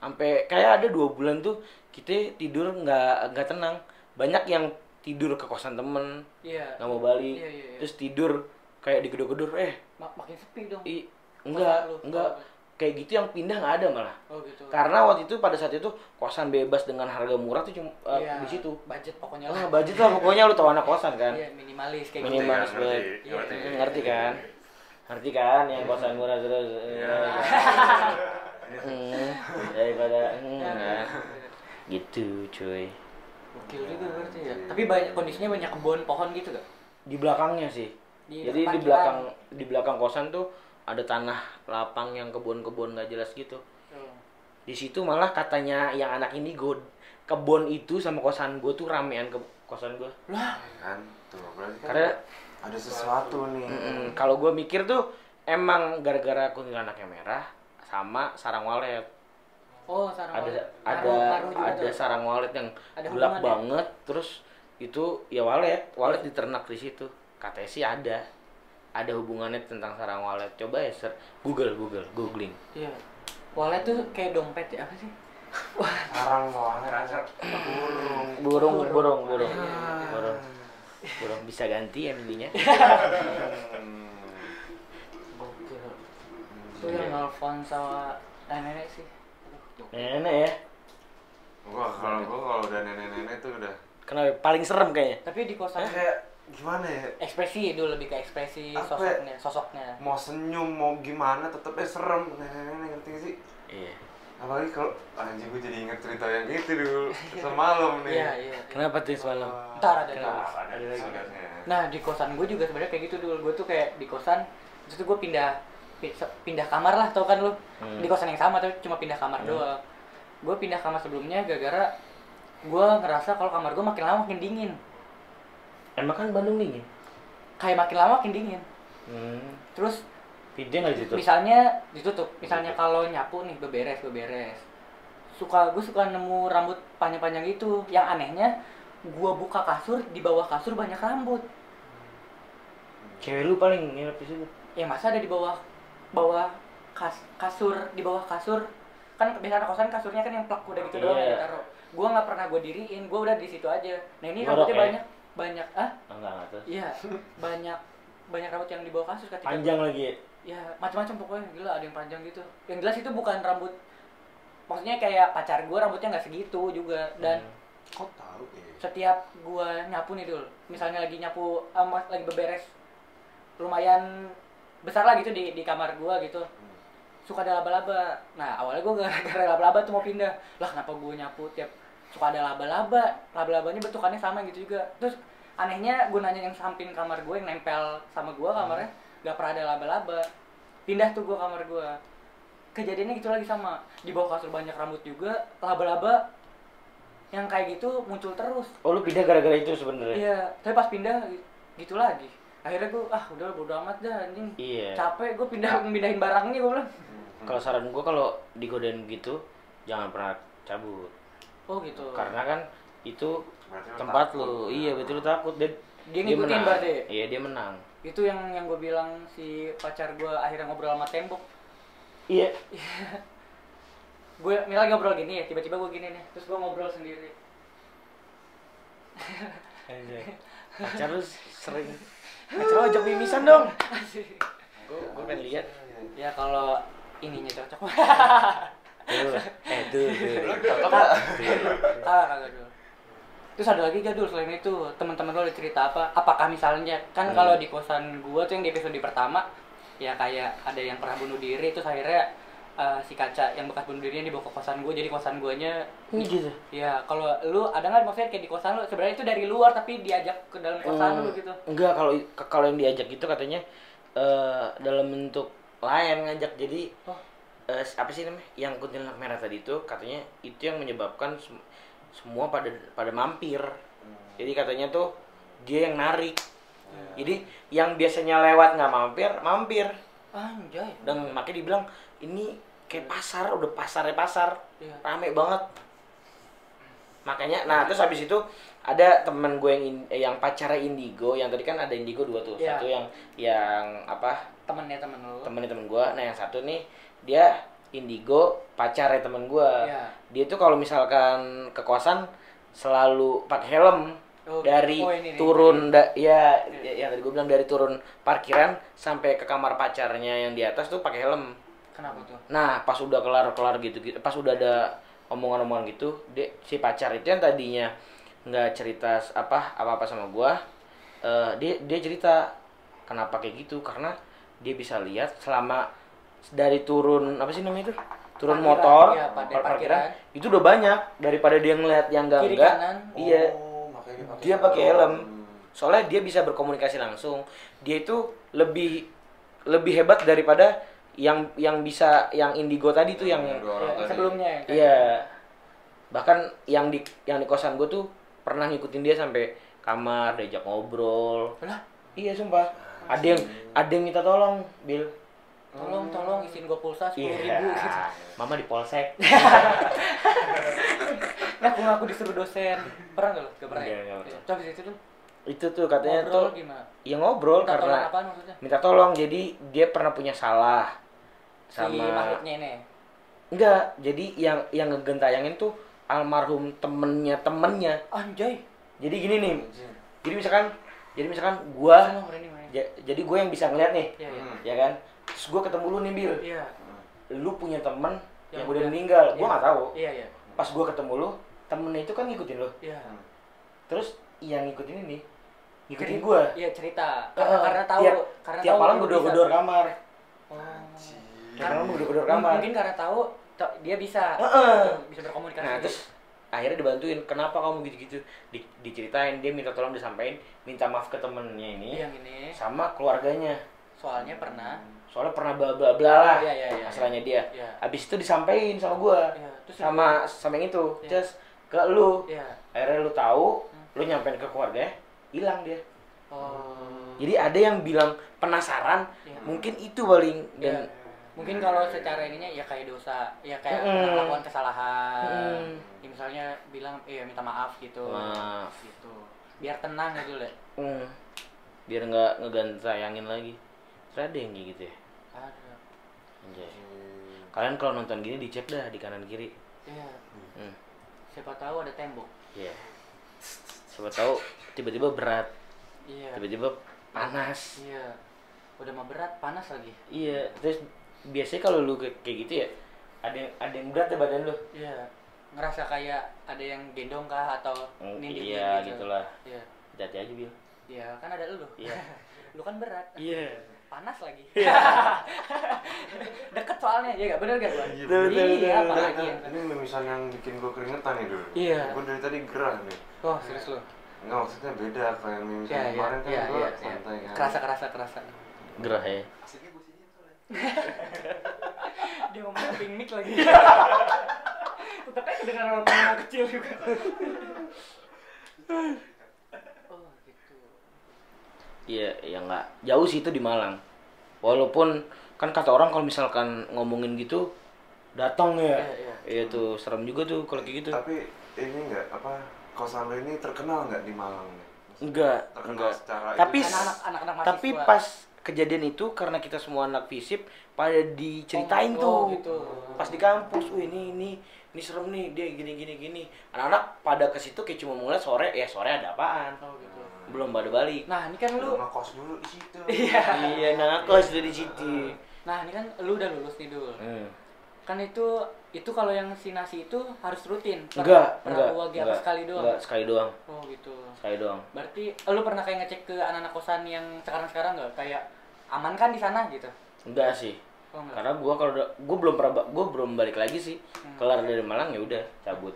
sampai kayak ada dua bulan tuh kita tidur nggak nggak tenang banyak yang tidur ke kosan temen Iya. nggak mau balik Iya, iya, iya. terus tidur kayak digedor-gedor eh Ma- makin sepi dong. i, enggak Kosan lu. enggak kayak gitu yang pindah nggak ada malah Oh gitu. karena waktu itu pada saat itu kosan bebas dengan harga murah tuh cuma uh, di situ Budget pokoknya ah budget lah pokoknya lu tau anak kosan kan Iya, minimalis kayak gitu. Minimalis Ngerti, banget. ngerti, Iya, ngerti. Ngerti kan ngerti kan yang kosan murah terus Iya. [LAUGHS] hmm, daripada hmm, Iya, kan. iya. gitu cuy Gokil juga berarti ya. Tapi banyak kondisinya banyak kebun pohon gitu gak? di belakangnya sih Di jadi di belakang di belakang kosan tuh ada tanah lapang yang kebun-kebun nggak jelas gitu di situ malah katanya yang anak ini gue kebun itu sama kosan gue tuh ramean ke kosan gue Lah, Kan, tuh berarti kan karena ada sesuatu nih. mm, kalau gue mikir tuh emang gara-gara kuntilanaknya merah sama sarang walet oh sarang ada walet. ada ngaruh juga ada tuh. sarang walet yang Ada gelap ya? banget terus itu ya walet walet diternak di situ katanya sih ada ada hubungannya tentang sarang walet coba ya ser google google googling Iya. Walet tuh kayak dompet ya apa sih? Wah, Sarang walet burung. burung burung burung Ah. burung burung bisa ganti Emilinya Hmm. [LAUGHS] Itu yang nelfon sama nenek sih. Nenek ya Gua kalau gua kalau udah nenek-nenek tuh udah kenapa paling serem kayaknya Tapi di kosan kayak gimana ya? ekspresi itu lebih ke ekspresi Apa ya? sosoknya, sosoknya. Mau senyum mau gimana tetepnya serem nenek-nenek ngerti gak sih? iya Apalagi kalau anjing gue jadi inget cerita yang gitu dulu semalam nih. Iya, iya. kenapa tuh semalam Ntar ada Kenapa? Ada lagi. Nah di kosan gue juga sebenarnya kayak gitu dulu. Gue tuh kayak di kosan, itu gue pindah pi- pindah kamar lah, tau kan lu? Hmm. Di kosan yang sama tapi cuma pindah kamar doang. Gue pindah kamar sebelumnya gara-gara gue ngerasa kalau kamar gue makin lama makin dingin. emang kan Bandung dingin Kayak makin lama makin dingin. hmm. Terus video nggak di situ misalnya ditutup, misalnya kalau nyapu nih beberes beberes. Suka gue suka nemu rambut panjang-panjang gitu. Yang anehnya gua buka kasur di bawah kasur banyak rambut cewek lu paling nginep di situ ya masa ada di bawah bawah kas, kasur di bawah kasur. Kan biasa anak kosan kasurnya kan yang plak udah gitu doang Iya. yang ditaruh. Gua nggak pernah gua diriin gua udah di situ aja. Nah ini Ngorok rambutnya ya? banyak banyak ah enggak iya banyak banyak rambut yang di bawah kasur ketika panjang lagi ya? ya macam-macam pokoknya. Gila ada yang panjang gitu. Yang jelas itu bukan rambut maksudnya kayak pacar gua rambutnya nggak segitu juga. Dan Hmm. kok tahu ya setiap gua nyapu nih dul. Misalnya lagi nyapu ah, mas- lagi beberes lumayan besar lah gitu di di kamar gua gitu. Suka ada laba-laba. Nah awalnya gua gara-gara [LAUGHS] laba-laba tuh mau pindah. Lah kenapa gua nyapu tiap suka ada laba-laba? Laba-labanya bentukannya sama gitu juga. Terus anehnya gua nanya yang samping kamar gue yang nempel sama gua kamarnya nggak pernah ada laba-laba. Pindah tuh gua kamar gua. Kejadiannya gitu lagi sama. Di bawah kasur banyak rambut juga laba-laba yang kayak gitu muncul terus. Oh lu pindah gara-gara itu sebenarnya? Iya tapi pas pindah gitu lagi akhirnya gue ah udah bodo amat dah anjing. Iya. Capek gue pindah [LAUGHS] pindahin barangnya gue bilang. Hmm. kalau saran gua kalau digodain gitu jangan pernah cabut. Oh gitu. Karena kan itu Berarti tempat takut. lu iya betul lu takut. Dan Dia ngikutin berarti? iya dia menang. Itu yang yang gue bilang si pacar gue akhirnya ngobrol sama tembok. Iya. [LAUGHS] Gue lagi ngobrol gini ya tiba-tiba gue gini nih terus gue ngobrol sendiri. Pacar lu sering [LAUGHS] pacar ajak mimisan dong. Gua gua pengen lihat. Ya kalau ininya cocok. Tuh eh tuh tuh Cocok nggak? ah kagak dulu terus ada lagi gak dulu selain itu teman-teman lo ada cerita apa? Apakah misalnya kan Hmm. kalau di kosan gua tuh yang di episode pertama ya kayak ada yang pernah bunuh diri terus akhirnya eh, si kaca yang bekas bunuh dirinya dibawa ke kosan gua jadi kosan guanya ini gitu? Ya kalau lu ada nggak? Maksudnya kayak di kosan lu sebenarnya itu dari luar tapi diajak ke dalam kosan lu Hmm, gitu. enggak kalau kalau yang diajak itu katanya eh, dalam bentuk lain ngajak. Jadi oh. eh, apa sih namanya? Yang kuntilanak merah tadi itu katanya itu yang menyebabkan sem- semua pada pada mampir. Jadi katanya tuh dia yang narik. Jadi yang biasanya lewat nggak mampir mampir. Anjay. Dan makanya dibilang ini kayak pasar udah pasarnya pasar. Iya. rame banget. Makanya nah terus habis itu ada temen gue yang in- eh, yang pacarnya indigo yang tadi kan ada indigo dua tuh. Iya. satu yang yang apa? Temennya temen lu. Temennya temen gue nah yang satu nih dia indigo pacarnya temen gue Iya. dia tuh kalau misalkan ke kosan selalu pakai helm Oh, dari oh, ini turun da, ya, ya yang tadi gue bilang dari turun parkiran sampai ke kamar pacarnya yang di atas tuh pakai helm kenapa tuh? Nah pas udah kelar kelar gitu gitu pas udah ada omongan-omongan gitu dia si pacar itu yang tadinya nggak cerita apa apa apa sama gua eh, dia dia cerita kenapa kayak gitu karena dia bisa lihat selama dari turun apa sih namanya itu? Turun Parkiran, motor iya, pada par- parkiran. itu udah banyak daripada dia ngeliat yang enggak enggak iya. Oh, dia pakai dia pakai helm. Hmm. soalnya dia bisa berkomunikasi langsung. Dia itu lebih lebih hebat daripada yang yang bisa yang indigo tadi tuh yang Yang dua orang Iya, tadi. sebelumnya ya kayak- iya. Bahkan yang di yang di kosan gue tuh pernah ngikutin dia sampai kamar diajak ngobrol. Lah iya sumpah. Ada yang ada yang minta tolong Bill tolong tolong isiin gua pulsa sepuluh iya. ribu. Gitu. [LAUGHS] mama di polsek. [LAUGHS] Ngaku ngaku disuruh dosen. Pernah nggak lo gak pernah ya? Pernah. coba itu tuh itu tuh katanya ngobrol tuh gimana? ya ngobrol Minta tolong karena apaan maksudnya? minta tolong. Jadi dia pernah punya salah si sama makhluknya ini Enggak, jadi yang yang ngegentayangin tuh almarhum temennya temennya. anjay Jadi gini nih, Anjing. jadi misalkan, jadi misalkan gua, ja- jadi gue yang bisa ngeliat nih, iya iya Hmm. ya kan? Terus gua ketemu lu nih Bil, iya lu punya temen yang, Yang udah meninggal, gua iya. nggak tahu. iya iya Pas gua ketemu lu, temennya itu kan ngikutin lu. iya Terus yang ngikutin ini, ngikutin gua. iya cerita karena karena tahu tiap, karena tiap tahu malam gedor-gedor kamar. Oh. Tiap malam gedor-gedor M- kamar. mungkin karena tahu ta- dia bisa Heeh. bisa berkomunikasi Nah terus akhirnya dibantuin kenapa kamu gitu-gitu Di- diceritain dia minta tolong disampaikan minta maaf ke temennya ini yang ini sama keluarganya soalnya pernah soalnya pernah bla bla bla lah Iya, iya, iya, masalahnya dia Iya. habis itu disampaikan sama gua Iya, terus sama sama yang itu Iya. terus ke lu iya akhirnya lu tahu Hmm. lu nyampein ke keluarga hilang dia oh jadi ada yang bilang penasaran Iya. mungkin itu paling dan Iya. Mungkin kalau secara ininya ya kayak dosa, ya kayak Mm-mm. melakukan kesalahan. Mm. Ya, misalnya bilang iya minta maaf gitu. Maaf. Gitu. Biar tenang gitu lah. Hmm. biar nggak ngeganti sayangin lagi ada yang gitu ya Ada. Anjay. Hmm. kalian kalau nonton gini dicek dah di kanan kiri Iya. hmm. Siapa tahu ada tembok. Iya. siapa tahu tiba-tiba berat Iya. tiba-tiba panas Iya. Udah mah berat, panas lagi. iya terus biasanya kalau lu kayak gitu ya ada yang ada yang berat ya badan lu Iya. Ngerasa kayak ada yang gendong kah atau nindih iya gitu. gitulah Iya. hati aja bil Iya, kan ada lu. Iya. [LAUGHS] lu kan berat. iya Panas lagi. [LAUGHS] [LAUGHS] Deket soalnya, ya gak bener gak gua? Iya, bener, Iya, apalagi yang ini lumisan yang bikin gue keringetan nih dulu. Iya. Gue dari tadi gerah nih. Oh, serius lu? Enggak maksudnya beda kayak yang mimisan Iya, iya, kemarin kan iya, gue iya, santai kan. Kerasa, kerasa, kerasa. gerah ya [LAUGHS] Dia ngomong samping mic lagi. [LAUGHS] Tetap aja orang yang kecil juga. [LAUGHS] oh, gitu. iya ya nggak jauh sih itu di Malang walaupun kan kata orang kalau misalkan ngomongin gitu datang ya Iya, iya. iya tuh serem juga tuh kalau kayak gitu Tapi ini enggak apa kosan lo ini terkenal nggak di Malang nih? enggak Terkenal enggak secara Tapi. Anak-anak tapi pas kejadian itu karena kita semua anak fisip pada diceritain Oh, tuh oh, gitu. pas di kampus wih ini ini ini serem nih dia gini gini gini anak-anak pada ke situ kayak cuma mulai sore ya sore ada apaan Oh, gitu. belum pada balik Nah, ini kan lu lu ngekos dulu di situ. [LAUGHS] Iya. iya nah kos dari situ Nah, ini kan lu udah lulus nih, Dul. hmm. Kan itu itu kalau yang si nasi itu harus rutin. Enggak per enggak apa enggak, sekali doang. enggak sekali doang Oh, gitu. sekali doang Berarti lu pernah kayak ngecek ke anak-anak kosan yang sekarang-sekarang nggak kayak aman kan di sana gitu? enggak sih Oh, enggak. karena gua kalau gua belum pernah gua belum balik lagi sih Hmm. kelar dari Malang ya udah cabut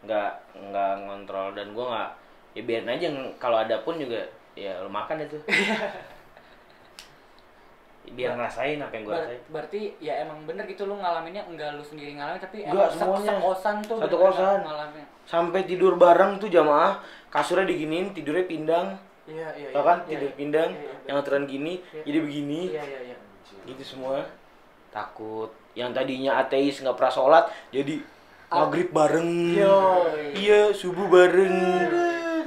nggak nggak ngontrol dan gua nggak ya biarin aja kalau ada pun juga ya lu makan itu [LAUGHS] biar ngerasain apa yang gua Ber- rasain berarti ya emang bener gitu lu ngalaminnya enggak lu sendiri ngalamin tapi Enggak, emang se- semuanya. sekosan tuh Satu kosan. ngalamin. sampai tidur bareng tuh jamaah kasurnya diginiin tidurnya pindang Iya, iya. tau iya. kan Iya, tidur iya. pindang Iya, iya, yang aturan gini Iya. jadi begini Iya, iya, iya. gitu semua takut yang tadinya ateis nggak pernah sholat jadi Ah. maghrib bareng Yo. iya subuh bareng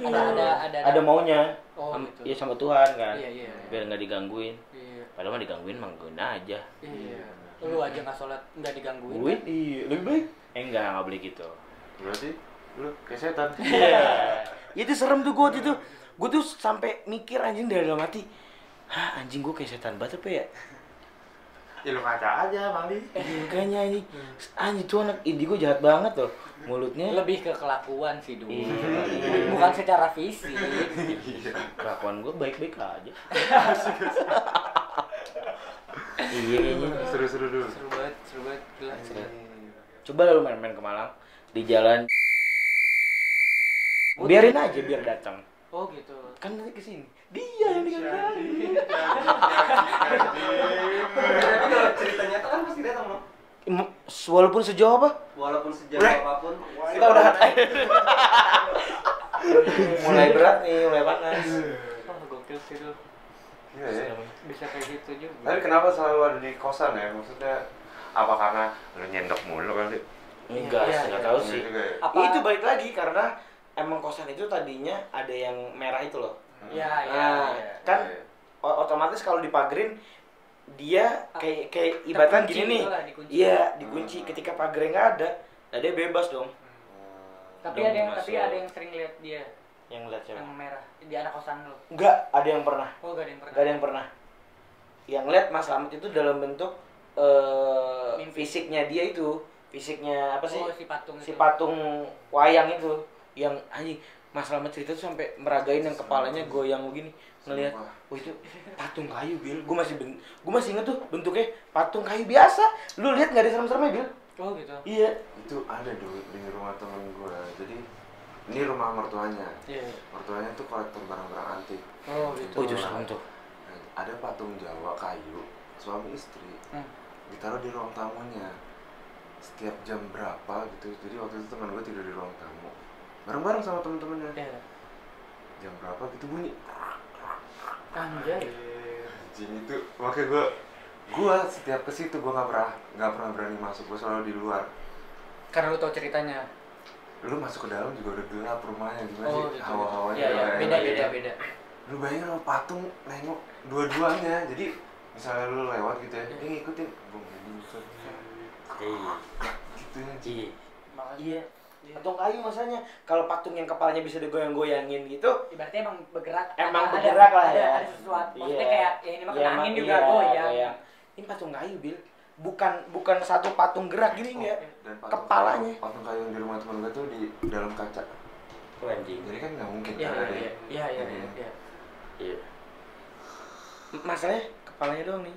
Ada ada ada ada maunya Oh, Am- gitu. ya sama Tuhan kan Iya, iya. biar nggak digangguin Iya. padahal mah digangguin mah gangguin aja Iya. Lu aja nggak sholat nggak digangguin. Gangguin iya lebih baik eh enggak nggak boleh gitu Berarti lu kayak setan. Iya. [LAUGHS] itu serem tuh gue itu gue tuh sampai mikir anjing dari dalam hati Hah anjing gue kayak setan banget apa ya Ya lu kaca aja, Mali. Iya, Kayaknya anjing Anjing tuh anak indigo jahat banget loh Mulutnya Lebih ke kelakuan sih dulu. Iya. Bukan secara fisik. Kelakuan gue baik-baik aja [LAUGHS] Iya kayaknya Seru-seru dulu. seru banget, seru banget, gila. Coba lu main-main ke Malang Di jalan Biarin aja biar datang Oh gitu. Kan nanti ke sini Dia yang digangguin Tapi kalau cerita nyata kan pasti datang loh. Walaupun sejauh apa? Walaupun sejauh apa pun. Kita udah [LAUGHS] Mulai berat nih, mulai panas Oh gokil sih. Iya ya. Bisa kayak gitu juga. Tapi kenapa selalu ada di kosan ya? Maksudnya apa karena lu nyendok mulu kali? Enggak, Iya, nggak iya. tahu Enggak sih ya? Apa? Itu balik lagi karena emang kosan itu tadinya ada yang merah itu loh Ya, ya. Nah, ya. kan Iya. o- otomatis kalau dipagerin dia kayak kayak ibaratkan Terkunci gini nih. gitu lah, dikunci. Iya, dikunci. Hmm. Ketika pagernya nggak ada, nah dia bebas dong. Tapi Dong, ada yang masuk. tapi ada yang sering lihat dia Yang lihat siapa? yang merah di anak kosan lu. Enggak, ada yang pernah. Oh gak ada yang pernah. Gak ada yang pernah. Yang lihat Mas Slamet itu dalam bentuk eh Mimpi. fisiknya dia itu, fisiknya apa sih? Oh si patung si itu. patung wayang itu yang anjing Mas Slamet cerita tuh sampai meragain yang kepalanya goyang begini ngelihat oh itu patung kayu bil gue masih ben gue masih inget tuh bentuknya patung kayu biasa lu lihat nggak ada serem-seremnya bil Oh gitu. iya Itu ada dulu di rumah temen gue. Jadi ini rumah mertuanya. Iya. Mertuanya tuh kolektor barang-barang antik. Oh gitu. oh itu serem tuh Nah, ada patung Jawa kayu suami istri Hmm. ditaruh di ruang tamunya setiap jam berapa gitu jadi waktu itu teman gue tidur di ruang tamu bareng-bareng sama temen-temennya Iya. jam berapa gitu bunyi Anjay. anjing itu makanya gue gua setiap ke situ gua nggak pernah nggak pernah berani masuk gua selalu di luar Karena lu tau ceritanya. lu masuk ke dalam juga udah gelap rumahnya gimana Oh, sih gitu. hawa-hawanya Iya, iya, udah beda beda beda. lu bayangin sama patung nengok dua-duanya jadi misalnya lu lewat gitu ya dia ngikutin bung Iya. gitu ya Iya. Iya. Patung kayu masanya kalau patung yang kepalanya bisa digoyang-goyangin gitu Ibaratnya emang bergerak. Emang ada- bergerak lah ada, ya. Ada sesuatu. Maksudnya Iya. kayak ya ini mah Iya, kena angin juga iya, goyang. goyang. Ini patung kayu, Bil. Bukan bukan satu patung gerak gini enggak. dan patung Kepalanya. kayu- patung kayu yang di rumah temen gue tuh di dalam kaca Oh, anjing. jadi kan nggak mungkin Iya kan iya ada iya iya iya. Iya. iya. Iya. Masalahnya kepalanya doang nih.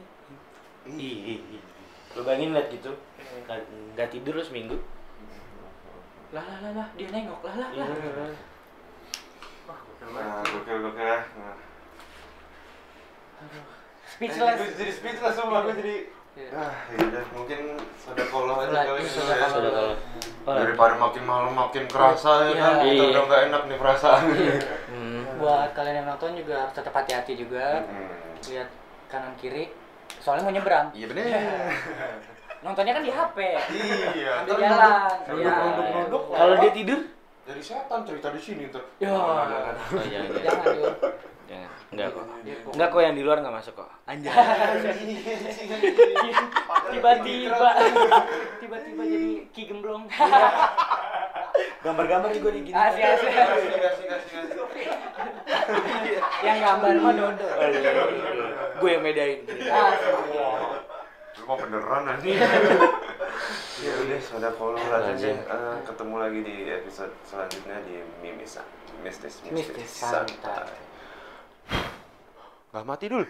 Ih. Ih, Lu bayangin liat gitu. Nggak, nggak tidur lu seminggu. Lah lah lah lah dia nengok lah lah. Iya. lah. nah gokil gokil ya nah. Speechless. Eh, jadi speechless semua gue jadi Iya. ah ya udah mungkin sudah kolom aja kali iya, ini sudah ya. Daripada makin malam makin kerasa ya Iya. kan kita Iya. udah nggak enak nih perasaan [LAUGHS] Hmm. [LAUGHS] Buat kalian yang nonton juga harus tetap hati-hati juga. Hmm. Lihat kanan kiri. Soalnya mau nyebrang. iya bener [LAUGHS] Nontonnya kan di HP. iya Di ntar jalan. nunduk Iya. nunduk nunduk Kalau dia tidur? jadi setan cerita di sini tuh Ya. Oh, iya, iya. [LAUGHS] Jangan dulu. Jangan. Enggak kok. Enggak kok yang di luar enggak masuk kok. Anjay. tiba-tiba tiba-tiba jadi ki gemblong Gambar-gambar juga di gini. kasih kasih kasih kasih yang gambar mah dodo Gue yang bedain. asli lu mau beneran nanti? Ya udah sudah follow aja deh Eh, ketemu lagi di episode selanjutnya di Mimisa Mistis Mistis. Mistis Santai. Santai. Gak mati dulu